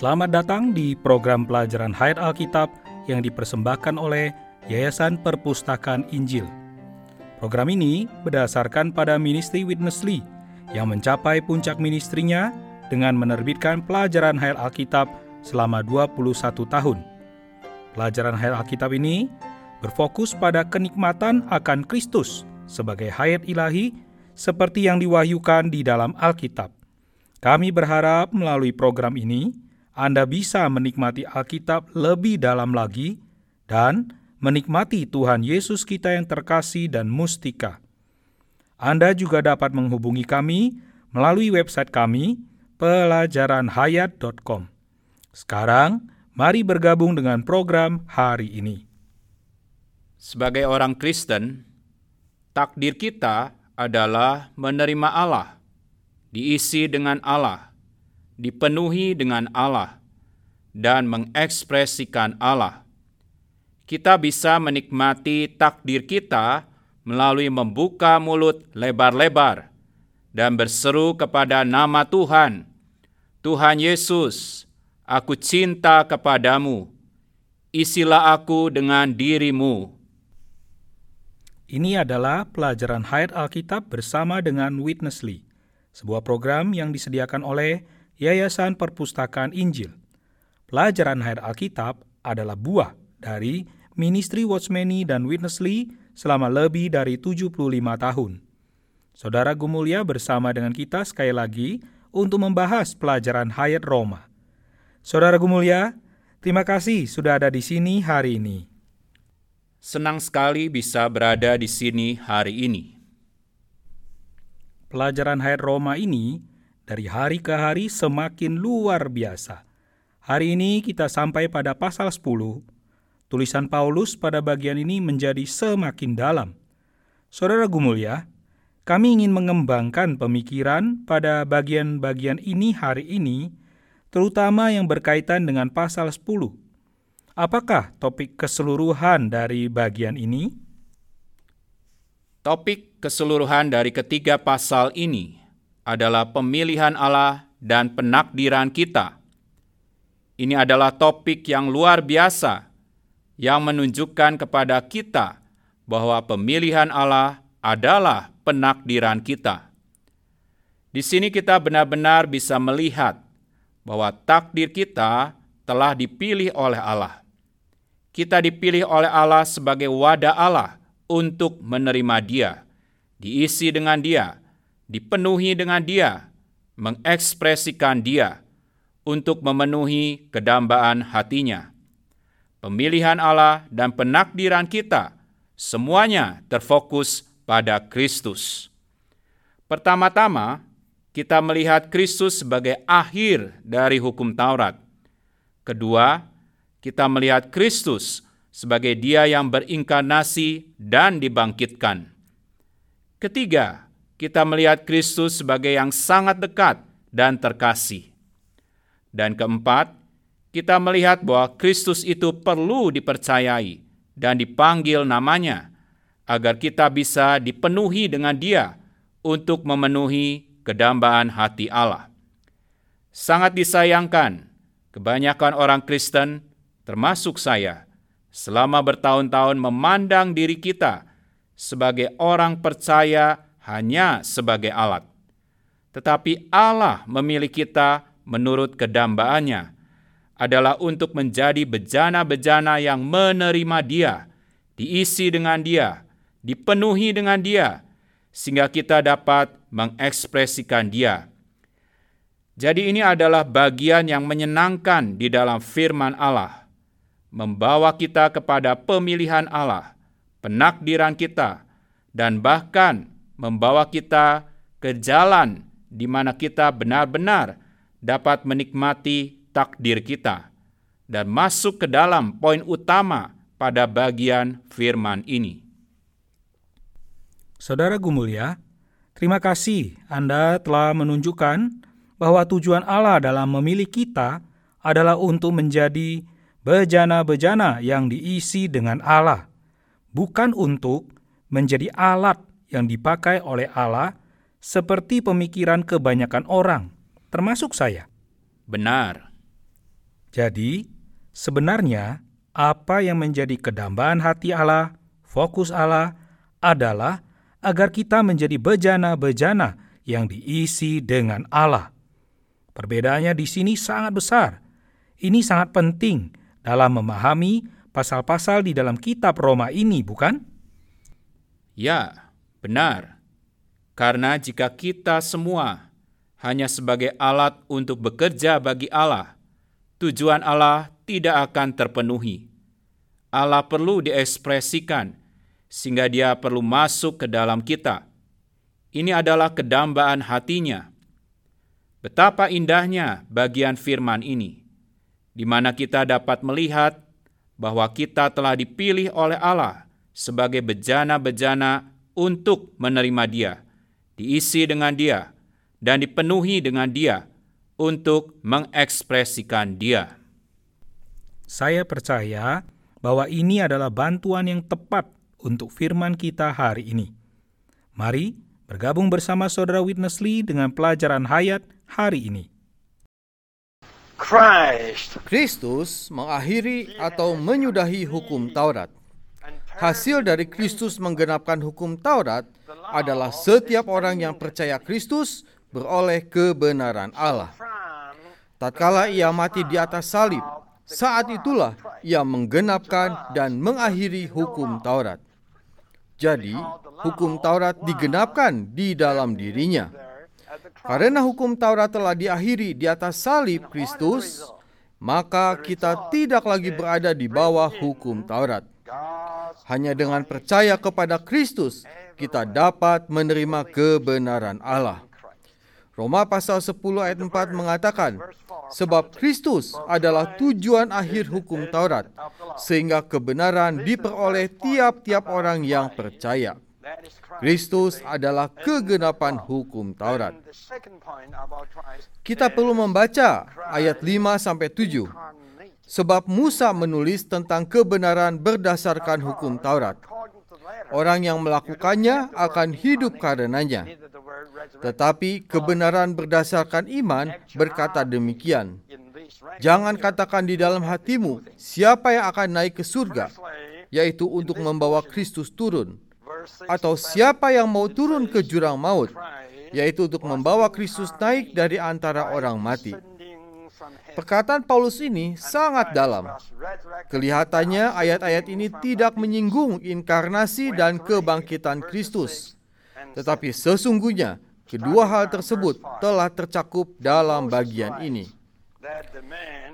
Selamat datang di program pelajaran Hayat Alkitab yang dipersembahkan oleh Yayasan Perpustakaan Injil. Program ini berdasarkan pada ministry Witnessly yang mencapai puncak ministrinya dengan menerbitkan pelajaran Hayat Alkitab selama 21 tahun. Pelajaran Hayat Alkitab ini berfokus pada kenikmatan akan Kristus sebagai hayat ilahi seperti yang diwahyukan di dalam Alkitab. Kami berharap melalui program ini, anda bisa menikmati Alkitab lebih dalam lagi dan menikmati Tuhan Yesus kita yang terkasih dan mustika. Anda juga dapat menghubungi kami melalui website kami pelajaranhayat.com. Sekarang, mari bergabung dengan program hari ini. Sebagai orang Kristen, takdir kita adalah menerima Allah, diisi dengan Allah, dipenuhi dengan Allah, dan mengekspresikan Allah. Kita bisa menikmati takdir kita melalui membuka mulut lebar-lebar dan berseru kepada nama Tuhan, Tuhan Yesus, aku cinta kepadamu, isilah aku dengan dirimu. Ini adalah pelajaran Hayat Alkitab bersama dengan Witnessly, sebuah program yang disediakan oleh Yayasan Perpustakaan Injil. Pelajaran Hayat Alkitab adalah buah dari Ministry Watchmeni dan Witnessly selama lebih dari 75 tahun. Saudara Gumulia bersama dengan kita sekali lagi untuk membahas pelajaran Hayat Roma. Saudara Gumulia, terima kasih sudah ada di sini hari ini. Senang sekali bisa berada di sini hari ini. Pelajaran Hayat Roma ini dari hari ke hari semakin luar biasa. Hari ini kita sampai pada pasal 10. Tulisan Paulus pada bagian ini menjadi semakin dalam. Saudara Gumulia, kami ingin mengembangkan pemikiran pada bagian-bagian ini hari ini, terutama yang berkaitan dengan pasal 10. Apakah topik keseluruhan dari bagian ini? Topik keseluruhan dari ketiga pasal ini adalah pemilihan Allah dan penakdiran kita. Ini adalah topik yang luar biasa yang menunjukkan kepada kita bahwa pemilihan Allah adalah penakdiran kita. Di sini kita benar-benar bisa melihat bahwa takdir kita telah dipilih oleh Allah. Kita dipilih oleh Allah sebagai wadah Allah untuk menerima Dia, diisi dengan Dia, dipenuhi dengan Dia, mengekspresikan Dia untuk memenuhi kedambaan hatinya. Pemilihan Allah dan penakdiran kita semuanya terfokus pada Kristus. Pertama-tama, kita melihat Kristus sebagai akhir dari hukum Taurat. Kedua, kita melihat Kristus sebagai Dia yang berinkarnasi dan dibangkitkan. Ketiga, kita melihat Kristus sebagai yang sangat dekat dan terkasih. Dan keempat, kita melihat bahwa Kristus itu perlu dipercayai dan dipanggil namanya, agar kita bisa dipenuhi dengan Dia untuk memenuhi kedambaan hati Allah. Sangat disayangkan, kebanyakan orang Kristen, termasuk saya, selama bertahun-tahun memandang diri kita sebagai orang percaya hanya sebagai alat. Tetapi Allah memilih kita menurut kedambaannya adalah untuk menjadi bejana-bejana yang menerima dia, diisi dengan dia, dipenuhi dengan dia, sehingga kita dapat mengekspresikan dia. Jadi ini adalah bagian yang menyenangkan di dalam firman Allah, membawa kita kepada pemilihan Allah, penakdiran kita, dan bahkan membawa kita ke jalan di mana kita benar-benar dapat menikmati takdir kita dan masuk ke dalam poin utama pada bagian firman ini. Saudara Gumulia, terima kasih Anda telah menunjukkan bahwa tujuan Allah dalam memilih kita adalah untuk menjadi bejana-bejana yang diisi dengan Allah, bukan untuk menjadi alat yang dipakai oleh Allah seperti pemikiran kebanyakan orang, termasuk saya. Benar. Jadi, sebenarnya apa yang menjadi kedambaan hati Allah, fokus Allah, adalah agar kita menjadi bejana-bejana yang diisi dengan Allah. Perbedaannya di sini sangat besar. Ini sangat penting dalam memahami pasal-pasal di dalam kitab Roma ini, bukan? Ya, benar. Karena jika kita semua hanya sebagai alat untuk bekerja bagi Allah, tujuan Allah tidak akan terpenuhi. Allah perlu diekspresikan sehingga dia perlu masuk ke dalam kita. Ini adalah kedambaan hatinya. Betapa indahnya bagian firman ini, di mana kita dapat melihat bahwa kita telah dipilih oleh Allah sebagai bejana-bejana untuk menerima Dia, diisi dengan Dia, dan dipenuhi dengan Dia untuk mengekspresikan Dia. Saya percaya bahwa ini adalah bantuan yang tepat untuk firman kita hari ini. Mari bergabung bersama Saudara Witness Lee dengan pelajaran hayat hari ini. Christ Kristus mengakhiri atau menyudahi hukum Taurat. Hasil dari Kristus menggenapkan hukum Taurat adalah setiap orang yang percaya Kristus beroleh kebenaran Allah. Tatkala ia mati di atas salib, saat itulah ia menggenapkan dan mengakhiri hukum Taurat. Jadi, hukum Taurat digenapkan di dalam dirinya. Karena hukum Taurat telah diakhiri di atas salib Kristus, maka kita tidak lagi berada di bawah hukum Taurat. Hanya dengan percaya kepada Kristus, kita dapat menerima kebenaran Allah. Roma pasal 10 ayat 4 mengatakan, sebab Kristus adalah tujuan akhir hukum Taurat, sehingga kebenaran diperoleh tiap-tiap orang yang percaya. Kristus adalah kegenapan hukum Taurat. Kita perlu membaca ayat 5 sampai 7. Sebab Musa menulis tentang kebenaran berdasarkan hukum Taurat. Orang yang melakukannya akan hidup karenanya. Tetapi kebenaran berdasarkan iman berkata demikian. Jangan katakan di dalam hatimu, siapa yang akan naik ke surga, yaitu untuk membawa Kristus turun. Atau siapa yang mau turun ke jurang maut, yaitu untuk membawa Kristus naik dari antara orang mati. Perkataan Paulus ini sangat dalam. Kelihatannya ayat-ayat ini tidak menyinggung inkarnasi dan kebangkitan Kristus. Tetapi sesungguhnya kedua hal tersebut telah tercakup dalam bagian ini.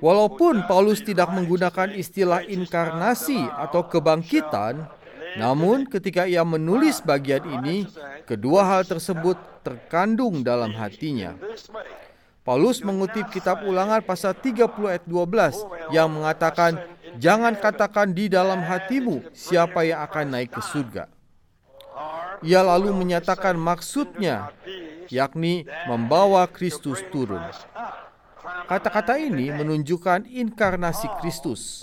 Walaupun Paulus tidak menggunakan istilah inkarnasi atau kebangkitan, namun ketika ia menulis bagian ini, kedua hal tersebut terkandung dalam hatinya. Paulus mengutip kitab ulangan pasal 30 ayat 12 yang mengatakan, Jangan katakan di dalam hatimu siapa yang akan naik ke surga. Ia lalu menyatakan maksudnya, yakni membawa Kristus turun. Kata-kata ini menunjukkan inkarnasi Kristus,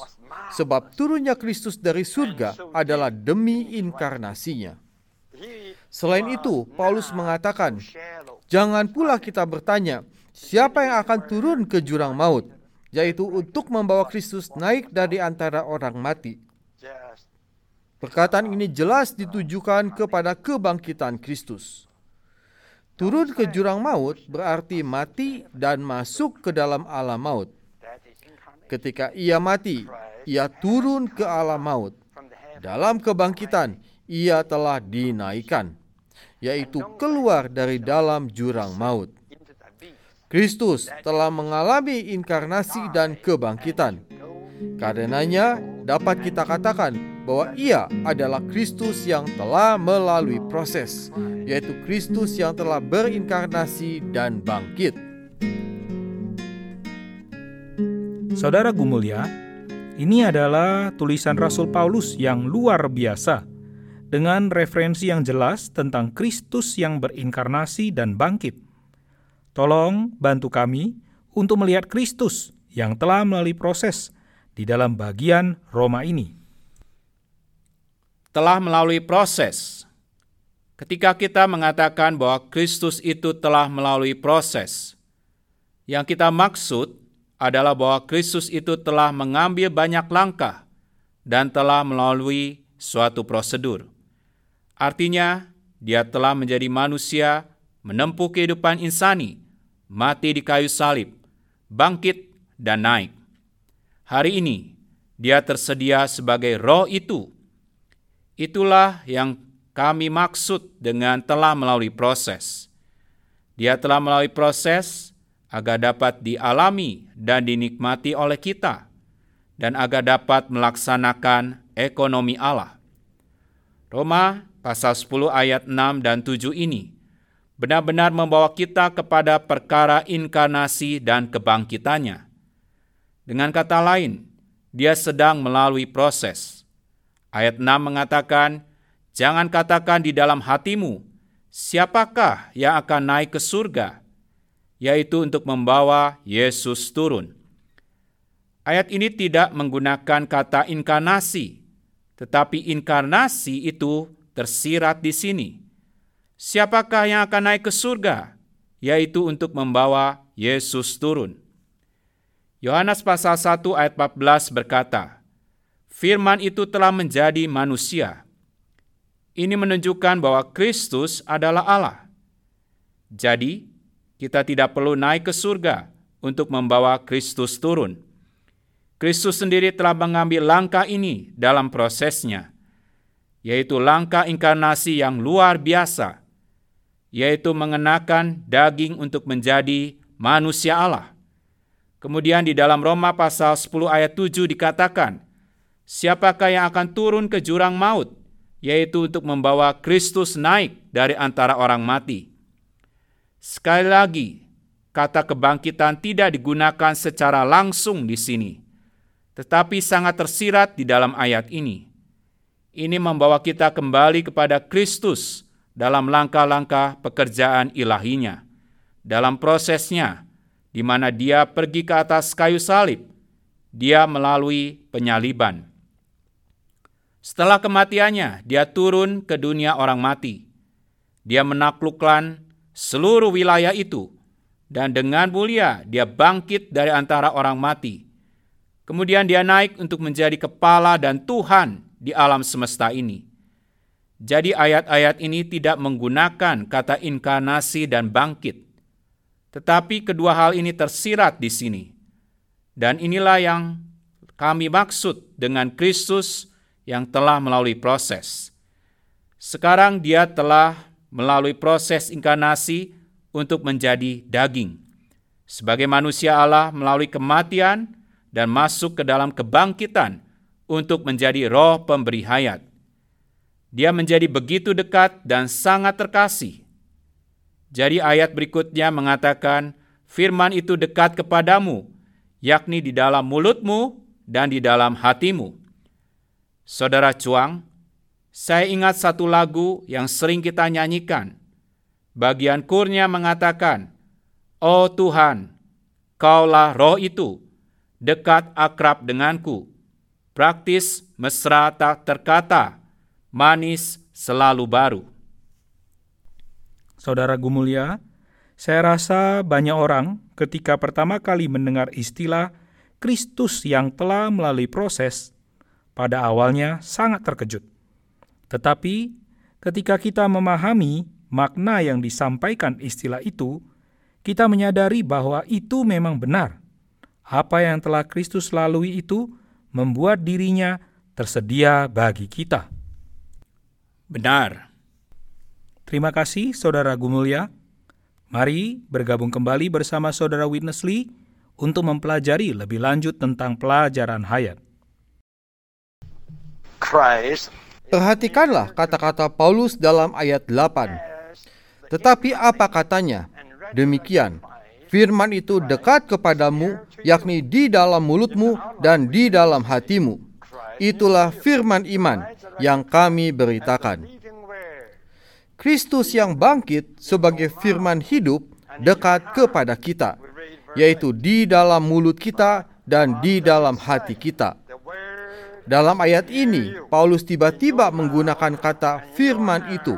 sebab turunnya Kristus dari surga adalah demi inkarnasinya. Selain itu, Paulus mengatakan, Jangan pula kita bertanya, Siapa yang akan turun ke jurang maut, yaitu untuk membawa Kristus naik dari antara orang mati. Perkataan ini jelas ditujukan kepada kebangkitan Kristus. Turun ke jurang maut berarti mati dan masuk ke dalam alam maut. Ketika ia mati, ia turun ke alam maut. Dalam kebangkitan, ia telah dinaikkan, yaitu keluar dari dalam jurang maut. Kristus telah mengalami inkarnasi dan kebangkitan. Karenanya, dapat kita katakan bahwa Ia adalah Kristus yang telah melalui proses, yaitu Kristus yang telah berinkarnasi dan bangkit. Saudara Gumulia, ini adalah tulisan Rasul Paulus yang luar biasa dengan referensi yang jelas tentang Kristus yang berinkarnasi dan bangkit. Tolong bantu kami untuk melihat Kristus yang telah melalui proses di dalam bagian Roma ini. Telah melalui proses. Ketika kita mengatakan bahwa Kristus itu telah melalui proses, yang kita maksud adalah bahwa Kristus itu telah mengambil banyak langkah dan telah melalui suatu prosedur. Artinya, dia telah menjadi manusia, menempuh kehidupan insani, mati di kayu salib, bangkit, dan naik. Hari ini, dia tersedia sebagai roh itu. Itulah yang kami maksud dengan telah melalui proses. Dia telah melalui proses agar dapat dialami dan dinikmati oleh kita, dan agar dapat melaksanakan ekonomi Allah. Roma pasal 10 ayat 6 dan 7 ini benar-benar membawa kita kepada perkara inkarnasi dan kebangkitannya. Dengan kata lain, dia sedang melalui proses. Ayat 6 mengatakan, Jangan katakan di dalam hatimu, siapakah yang akan naik ke surga? yaitu untuk membawa Yesus turun. Ayat ini tidak menggunakan kata inkarnasi, tetapi inkarnasi itu tersirat di sini. Siapakah yang akan naik ke surga? Yaitu untuk membawa Yesus turun. Yohanes pasal 1 ayat 14 berkata, Firman itu telah menjadi manusia. Ini menunjukkan bahwa Kristus adalah Allah. Jadi, kita tidak perlu naik ke surga untuk membawa Kristus turun. Kristus sendiri telah mengambil langkah ini dalam prosesnya, yaitu langkah inkarnasi yang luar biasa, yaitu mengenakan daging untuk menjadi manusia Allah. Kemudian di dalam Roma pasal 10 ayat 7 dikatakan, Siapakah yang akan turun ke jurang maut, yaitu untuk membawa Kristus naik dari antara orang mati. Sekali lagi, kata kebangkitan tidak digunakan secara langsung di sini, tetapi sangat tersirat di dalam ayat ini. Ini membawa kita kembali kepada Kristus dalam langkah-langkah pekerjaan ilahinya, dalam prosesnya, di mana dia pergi ke atas kayu salib, dia melalui penyaliban. Setelah kematiannya, dia turun ke dunia orang mati. Dia menaklukkan seluruh wilayah itu, dan dengan mulia dia bangkit dari antara orang mati. Kemudian dia naik untuk menjadi kepala dan Tuhan di alam semesta ini. Jadi ayat-ayat ini tidak menggunakan kata inkarnasi dan bangkit. Tetapi kedua hal ini tersirat di sini. Dan inilah yang kami maksud dengan Kristus yang telah melalui proses. Sekarang dia telah melalui proses inkarnasi untuk menjadi daging. Sebagai manusia Allah melalui kematian dan masuk ke dalam kebangkitan untuk menjadi roh pemberi hayat. Dia menjadi begitu dekat dan sangat terkasih. Jadi ayat berikutnya mengatakan, firman itu dekat kepadamu, yakni di dalam mulutmu dan di dalam hatimu. Saudara Cuang, saya ingat satu lagu yang sering kita nyanyikan. Bagian kurnya mengatakan, Oh Tuhan, Kaulah roh itu, dekat akrab denganku, praktis mesra tak terkata, manis selalu baru. Saudara Gumulia, saya rasa banyak orang ketika pertama kali mendengar istilah Kristus yang telah melalui proses, pada awalnya sangat terkejut. Tetapi ketika kita memahami makna yang disampaikan istilah itu, kita menyadari bahwa itu memang benar. Apa yang telah Kristus lalui itu membuat dirinya tersedia bagi kita. Benar. Terima kasih Saudara Gumulya. Mari bergabung kembali bersama Saudara Witness Lee untuk mempelajari lebih lanjut tentang pelajaran hayat. Christ Perhatikanlah kata-kata Paulus dalam ayat 8. Tetapi apa katanya? Demikian, firman itu dekat kepadamu, yakni di dalam mulutmu dan di dalam hatimu. Itulah firman iman yang kami beritakan. Kristus yang bangkit sebagai firman hidup dekat kepada kita, yaitu di dalam mulut kita dan di dalam hati kita. Dalam ayat ini, Paulus tiba-tiba menggunakan kata firman itu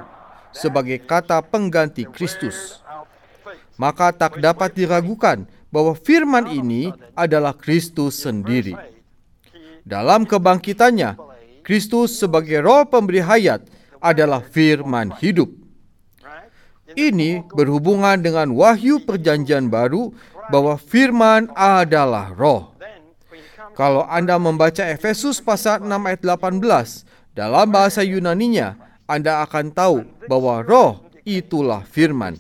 sebagai kata pengganti Kristus. Maka tak dapat diragukan bahwa firman ini adalah Kristus sendiri. Dalam kebangkitannya, Kristus sebagai roh pemberi hayat adalah firman hidup. Ini berhubungan dengan wahyu perjanjian baru bahwa firman adalah roh. Kalau Anda membaca Efesus pasal 6 ayat 18 dalam bahasa Yunaninya, Anda akan tahu bahwa roh itulah firman.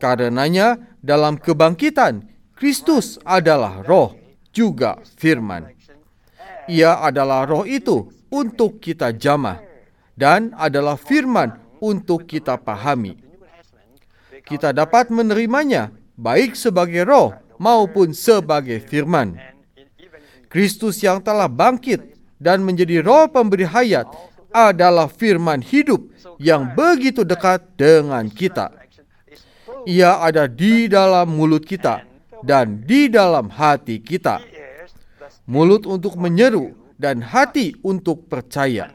Karenanya dalam kebangkitan, Kristus adalah roh juga firman. Ia adalah roh itu untuk kita jamah dan adalah firman untuk kita pahami. Kita dapat menerimanya baik sebagai roh maupun sebagai firman. Kristus yang telah bangkit dan menjadi roh pemberi hayat adalah firman hidup yang begitu dekat dengan kita. Ia ada di dalam mulut kita dan di dalam hati kita. Mulut untuk menyeru dan hati untuk percaya.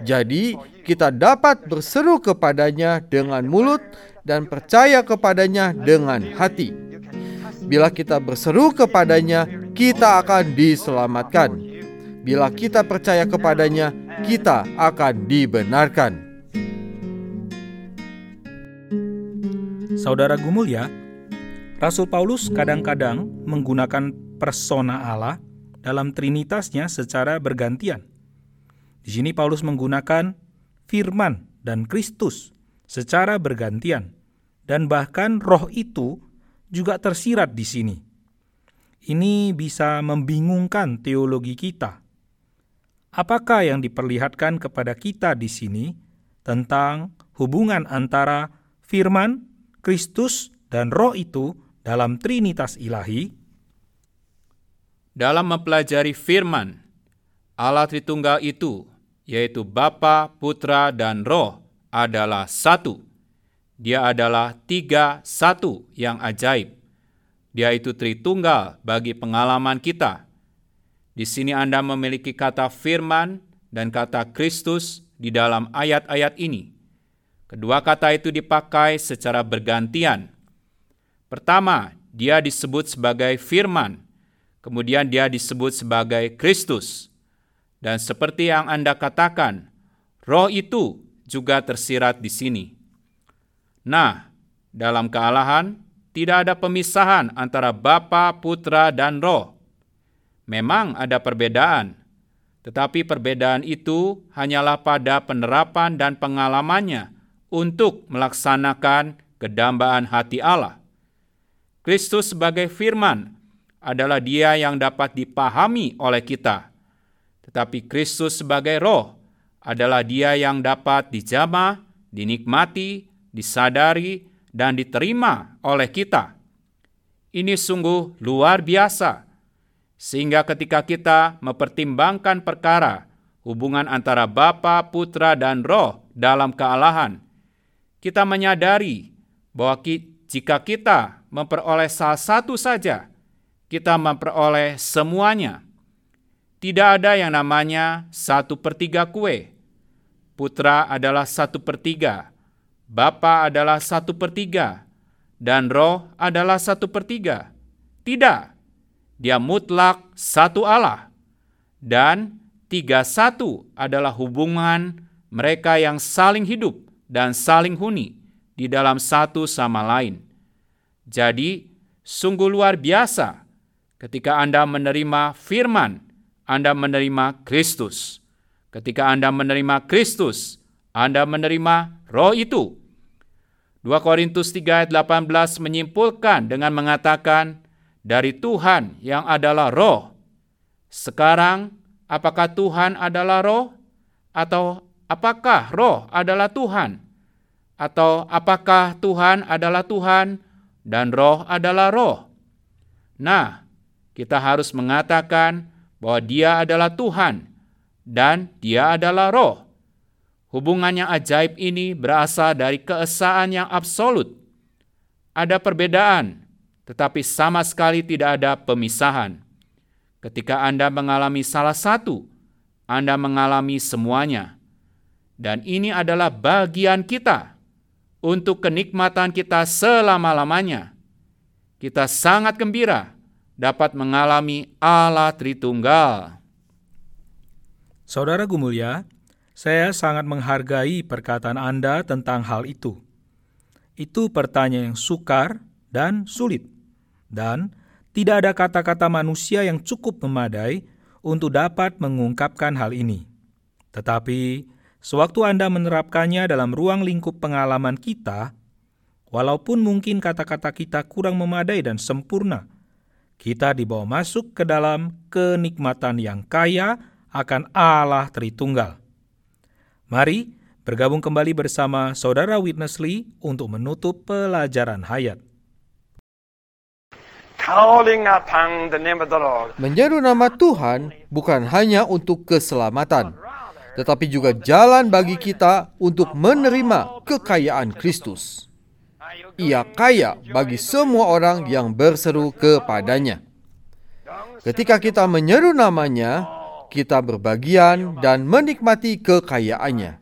Jadi, kita dapat berseru kepadanya dengan mulut dan percaya kepadanya dengan hati. Bila kita berseru kepadanya, kita akan diselamatkan. Bila kita percaya kepadanya, kita akan dibenarkan. Saudara Gumulya, Rasul Paulus kadang-kadang menggunakan persona Allah dalam trinitasnya secara bergantian. Di sini Paulus menggunakan firman dan Kristus secara bergantian dan bahkan roh itu juga tersirat di sini. Ini bisa membingungkan teologi kita. Apakah yang diperlihatkan kepada kita di sini tentang hubungan antara firman, Kristus, dan roh itu dalam Trinitas ilahi? Dalam mempelajari firman, Allah Tritunggal itu, yaitu Bapa, Putra, dan Roh, adalah satu. Dia adalah tiga satu yang ajaib. Dia itu Tritunggal bagi pengalaman kita. Di sini Anda memiliki kata firman dan kata Kristus di dalam ayat-ayat ini. Kedua kata itu dipakai secara bergantian. Pertama, dia disebut sebagai firman, kemudian dia disebut sebagai Kristus. Dan seperti yang Anda katakan, roh itu juga tersirat di sini. Nah, dalam kealahan, tidak ada pemisahan antara Bapa, Putra, dan Roh. Memang ada perbedaan, tetapi perbedaan itu hanyalah pada penerapan dan pengalamannya untuk melaksanakan kedambaan hati Allah. Kristus sebagai firman adalah dia yang dapat dipahami oleh kita. Tetapi Kristus sebagai roh adalah dia yang dapat dijamah, dinikmati, disadari, dan diterima oleh kita. Ini sungguh luar biasa, sehingga ketika kita mempertimbangkan perkara hubungan antara Bapa, Putra, dan Roh dalam kealahan, kita menyadari bahwa jika kita memperoleh salah satu saja, kita memperoleh semuanya. Tidak ada yang namanya satu per tiga kue. Putra adalah satu per tiga, Bapa adalah satu per tiga, dan roh adalah satu per tiga. Tidak, dia mutlak satu Allah. Dan tiga satu adalah hubungan mereka yang saling hidup dan saling huni di dalam satu sama lain. Jadi, sungguh luar biasa ketika Anda menerima firman, Anda menerima Kristus. Ketika Anda menerima Kristus, Anda menerima roh itu. 2 Korintus 3 ayat 18 menyimpulkan dengan mengatakan, dari Tuhan yang adalah roh. Sekarang, apakah Tuhan adalah roh? Atau apakah roh adalah Tuhan? Atau apakah Tuhan adalah Tuhan dan roh adalah roh? Nah, kita harus mengatakan bahwa dia adalah Tuhan dan dia adalah roh. Hubungannya ajaib ini berasal dari keesaan yang absolut. Ada perbedaan, tetapi sama sekali tidak ada pemisahan. Ketika Anda mengalami salah satu, Anda mengalami semuanya. Dan ini adalah bagian kita untuk kenikmatan kita selama-lamanya. kita sangat gembira dapat mengalami Allah Tritunggal. Saudara Gumulia, saya sangat menghargai perkataan Anda tentang hal itu. Itu pertanyaan yang sukar dan sulit, dan tidak ada kata-kata manusia yang cukup memadai untuk dapat mengungkapkan hal ini. Tetapi, sewaktu Anda menerapkannya dalam ruang lingkup pengalaman kita, walaupun mungkin kata-kata kita kurang memadai dan sempurna, kita dibawa masuk ke dalam kenikmatan yang kaya akan Allah Tritunggal. Mari bergabung kembali bersama Saudara Witness Lee untuk menutup pelajaran hayat. Menyeru nama Tuhan bukan hanya untuk keselamatan, tetapi juga jalan bagi kita untuk menerima kekayaan Kristus. Ia kaya bagi semua orang yang berseru kepadanya. Ketika kita menyeru namanya, kita berbagian dan menikmati kekayaannya.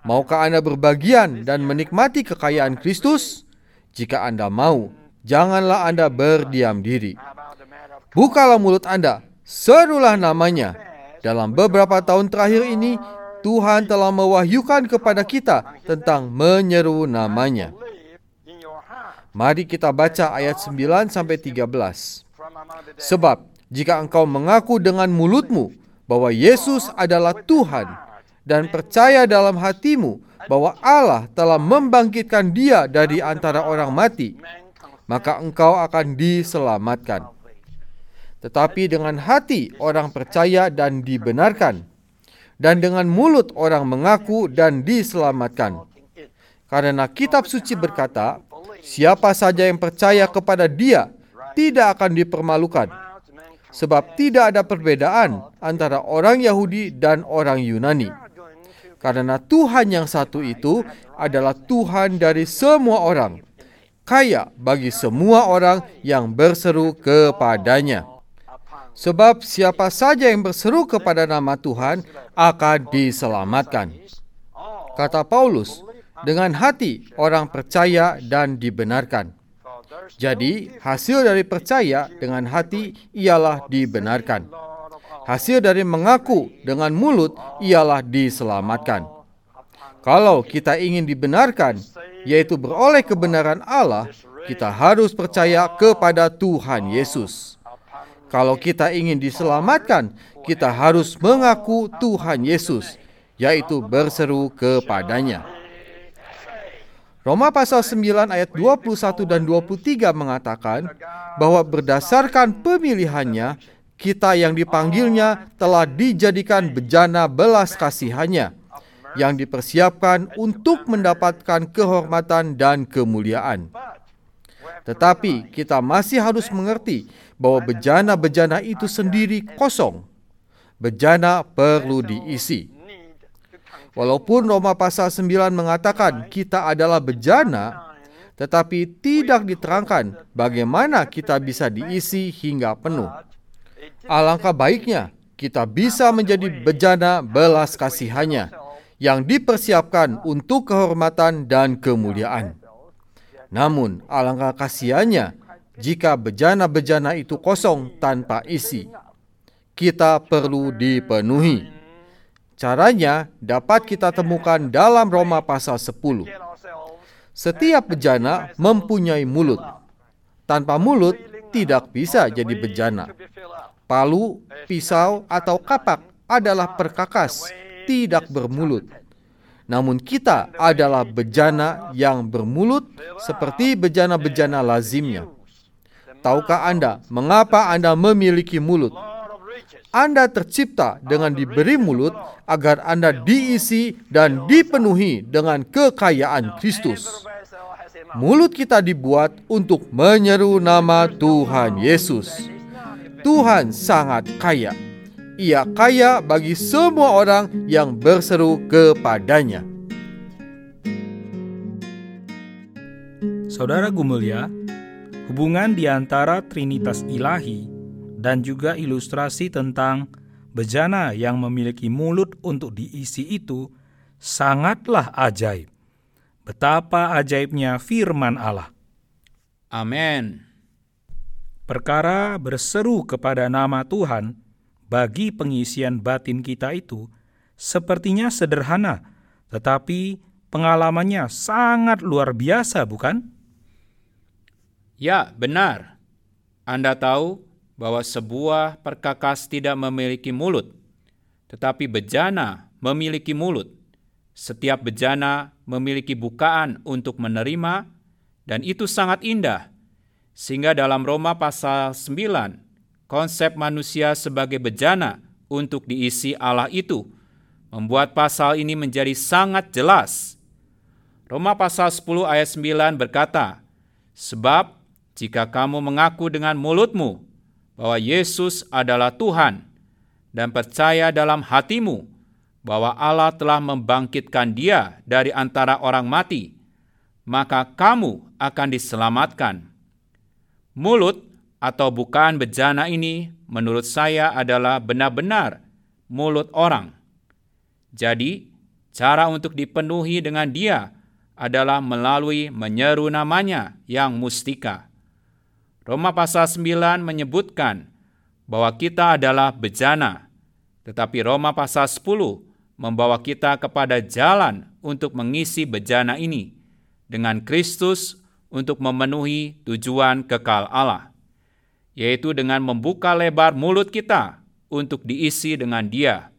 Maukah Anda berbagian dan menikmati kekayaan Kristus? Jika Anda mau, janganlah Anda berdiam diri. Bukalah mulut Anda, serulah namanya. Dalam beberapa tahun terakhir ini, Tuhan telah mewahyukan kepada kita tentang menyeru namanya. Mari kita baca ayat 9 sampai 13. Sebab jika engkau mengaku dengan mulutmu bahwa Yesus adalah Tuhan dan percaya dalam hatimu bahwa Allah telah membangkitkan dia dari antara orang mati, maka engkau akan diselamatkan. Tetapi dengan hati orang percaya dan dibenarkan, dan dengan mulut orang mengaku dan diselamatkan. Karena kitab suci berkata, siapa saja yang percaya kepada dia tidak akan dipermalukan. Sebab tidak ada perbedaan antara orang Yahudi dan orang Yunani. Karena Tuhan yang satu itu adalah Tuhan dari semua orang, kaya bagi semua orang yang berseru kepadanya. Sebab siapa saja yang berseru kepada nama Tuhan akan diselamatkan. Kata Paulus, dengan hati orang percaya dan dibenarkan. Jadi, hasil dari percaya dengan hati ialah dibenarkan. Hasil dari mengaku dengan mulut ialah diselamatkan. Kalau kita ingin dibenarkan, yaitu beroleh kebenaran Allah, kita harus percaya kepada Tuhan Yesus. Kalau kita ingin diselamatkan, kita harus mengaku Tuhan Yesus, yaitu berseru kepadanya. Roma pasal 9 ayat 21 dan 23 mengatakan bahwa berdasarkan pemilihannya, kita yang dipanggilnya telah dijadikan bejana belas kasihannya, yang dipersiapkan untuk mendapatkan kehormatan dan kemuliaan. Tetapi kita masih harus mengerti bahwa bejana-bejana itu sendiri kosong. Bejana perlu diisi. Walaupun Roma pasal 9 mengatakan kita adalah bejana, tetapi tidak diterangkan bagaimana kita bisa diisi hingga penuh. Alangkah baiknya kita bisa menjadi bejana belas kasihannya yang dipersiapkan untuk kehormatan dan kemuliaan. Namun alangkah kasihannya jika bejana-bejana itu kosong tanpa isi. Kita perlu dipenuhi. Caranya dapat kita temukan dalam Roma pasal 10. Setiap bejana mempunyai mulut. Tanpa mulut tidak bisa jadi bejana. Palu, pisau, atau kapak adalah perkakas, tidak bermulut. Namun kita adalah bejana yang bermulut seperti bejana-bejana lazimnya. Tahukah Anda mengapa Anda memiliki mulut? Anda tercipta dengan diberi mulut agar Anda diisi dan dipenuhi dengan kekayaan Kristus. Mulut kita dibuat untuk menyeru nama Tuhan Yesus. Tuhan sangat kaya. Ia kaya bagi semua orang yang berseru kepadanya. Saudara Gumulia, hubungan di antara Trinitas Ilahi dan juga ilustrasi tentang bejana yang memiliki mulut untuk diisi itu sangatlah ajaib. Betapa ajaibnya firman Allah. Amin. perkara berseru kepada nama Tuhan bagi pengisian batin kita itu sepertinya sederhana, tetapi pengalamannya sangat luar biasa, bukan? Ya, benar. Anda tahu bahwa sebuah perkakas tidak memiliki mulut, tetapi bejana memiliki mulut. Setiap bejana memiliki bukaan untuk menerima, dan itu sangat indah. Sehingga dalam Roma pasal 9, konsep manusia sebagai bejana untuk diisi Allah itu membuat pasal ini menjadi sangat jelas. Roma pasal 10 ayat 9 berkata, Sebab jika kamu mengaku dengan mulutmu bahwa Yesus adalah Tuhan dan percaya dalam hatimu bahwa Allah telah membangkitkan Dia dari antara orang mati, maka kamu akan diselamatkan. Mulut atau bukaan bejana ini menurut saya adalah benar-benar mulut orang. Jadi, cara untuk dipenuhi dengan Dia adalah melalui menyeru namanya yang mustika. Roma pasal 9 menyebutkan bahwa kita adalah bejana, tetapi Roma pasal 10 membawa kita kepada jalan untuk mengisi bejana ini dengan Kristus untuk memenuhi tujuan kekal Allah, yaitu dengan membuka lebar mulut kita untuk diisi dengan Dia.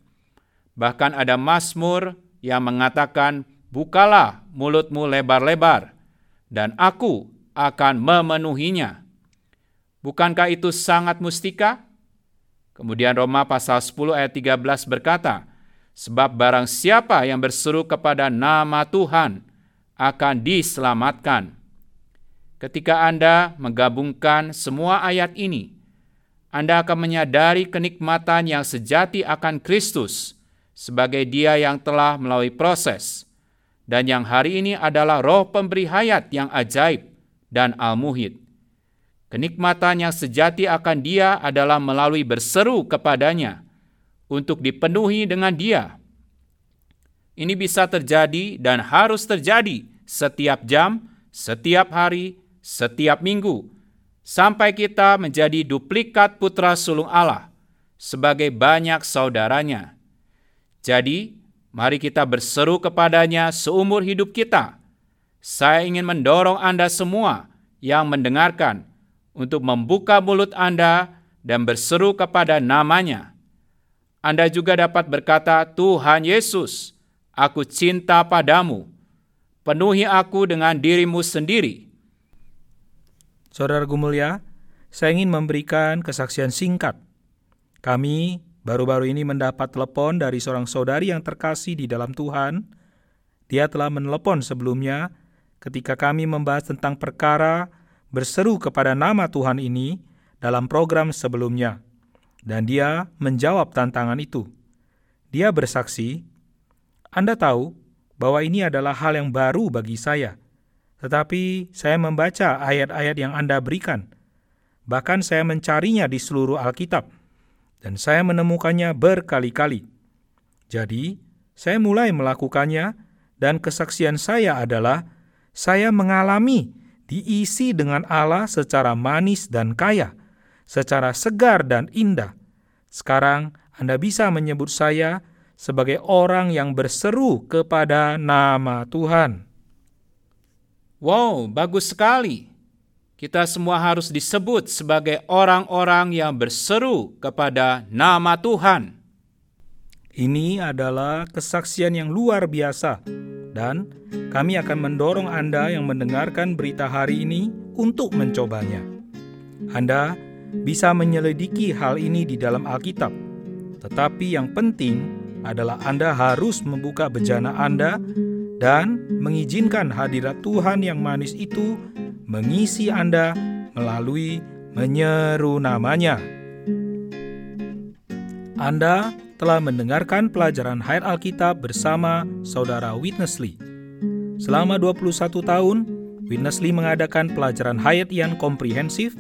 Bahkan ada Mazmur yang mengatakan, "Bukalah mulutmu lebar-lebar, dan aku akan memenuhinya." Bukankah itu sangat mustika? Kemudian Roma pasal 10 ayat 13 berkata, Sebab barang siapa yang berseru kepada nama Tuhan akan diselamatkan. Ketika Anda menggabungkan semua ayat ini, Anda akan menyadari kenikmatan yang sejati akan Kristus sebagai dia yang telah melalui proses, dan yang hari ini adalah roh pemberi hayat yang ajaib dan al-muhid. Kenikmatan yang sejati akan dia adalah melalui berseru kepadanya untuk dipenuhi dengan dia. Ini bisa terjadi dan harus terjadi setiap jam, setiap hari, setiap minggu, sampai kita menjadi duplikat putra sulung Allah sebagai banyak saudaranya. Jadi, mari kita berseru kepadanya seumur hidup kita. Saya ingin mendorong Anda semua yang mendengarkan untuk membuka mulut Anda dan berseru kepada namanya. Anda juga dapat berkata, Tuhan Yesus, aku cinta padamu. Penuhi aku dengan dirimu sendiri. Saudara Gumulia, saya ingin memberikan kesaksian singkat. Kami baru-baru ini mendapat telepon dari seorang saudari yang terkasih di dalam Tuhan. Dia telah menelepon sebelumnya ketika kami membahas tentang perkara berseru kepada nama Tuhan ini dalam program sebelumnya, dan dia menjawab tantangan itu. Dia bersaksi, "Anda tahu bahwa ini adalah hal yang baru bagi saya, tetapi saya membaca ayat-ayat yang Anda berikan. Bahkan saya mencarinya di seluruh Alkitab, dan saya menemukannya berkali-kali. Jadi, saya mulai melakukannya, dan kesaksian saya adalah saya mengalami diisi dengan Allah secara manis dan kaya, secara segar dan indah. Sekarang Anda bisa menyebut saya sebagai orang yang berseru kepada nama Tuhan. Wow, bagus sekali. Kita semua harus disebut sebagai orang-orang yang berseru kepada nama Tuhan. Ini adalah kesaksian yang luar biasa, dan kami akan mendorong Anda yang mendengarkan berita hari ini untuk mencobanya. Anda bisa menyelidiki hal ini di dalam Alkitab, tetapi yang penting adalah Anda harus membuka bejana Anda dan mengizinkan hadirat Tuhan yang manis itu mengisi Anda melalui menyeru namanya. Anda telah mendengarkan pelajaran Hayat Alkitab bersama Saudara Witness Lee. Selama 21 tahun, Witness Lee mengadakan pelajaran hayat yang komprehensif,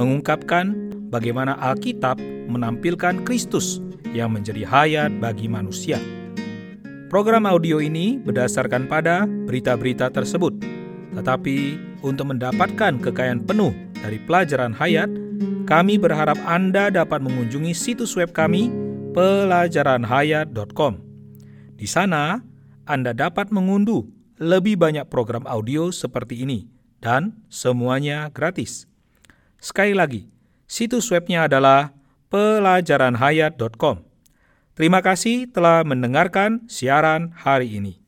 mengungkapkan bagaimana Alkitab menampilkan Kristus yang menjadi hayat bagi manusia. Program audio ini berdasarkan pada berita-berita tersebut, tetapi untuk mendapatkan kekayaan penuh dari pelajaran hayat, kami berharap Anda dapat mengunjungi situs web kami pelajaranhayat.com. Di sana, Anda dapat mengunduh lebih banyak program audio seperti ini dan semuanya gratis. Sekali lagi, situs webnya adalah pelajaranhayat.com. Terima kasih telah mendengarkan siaran hari ini.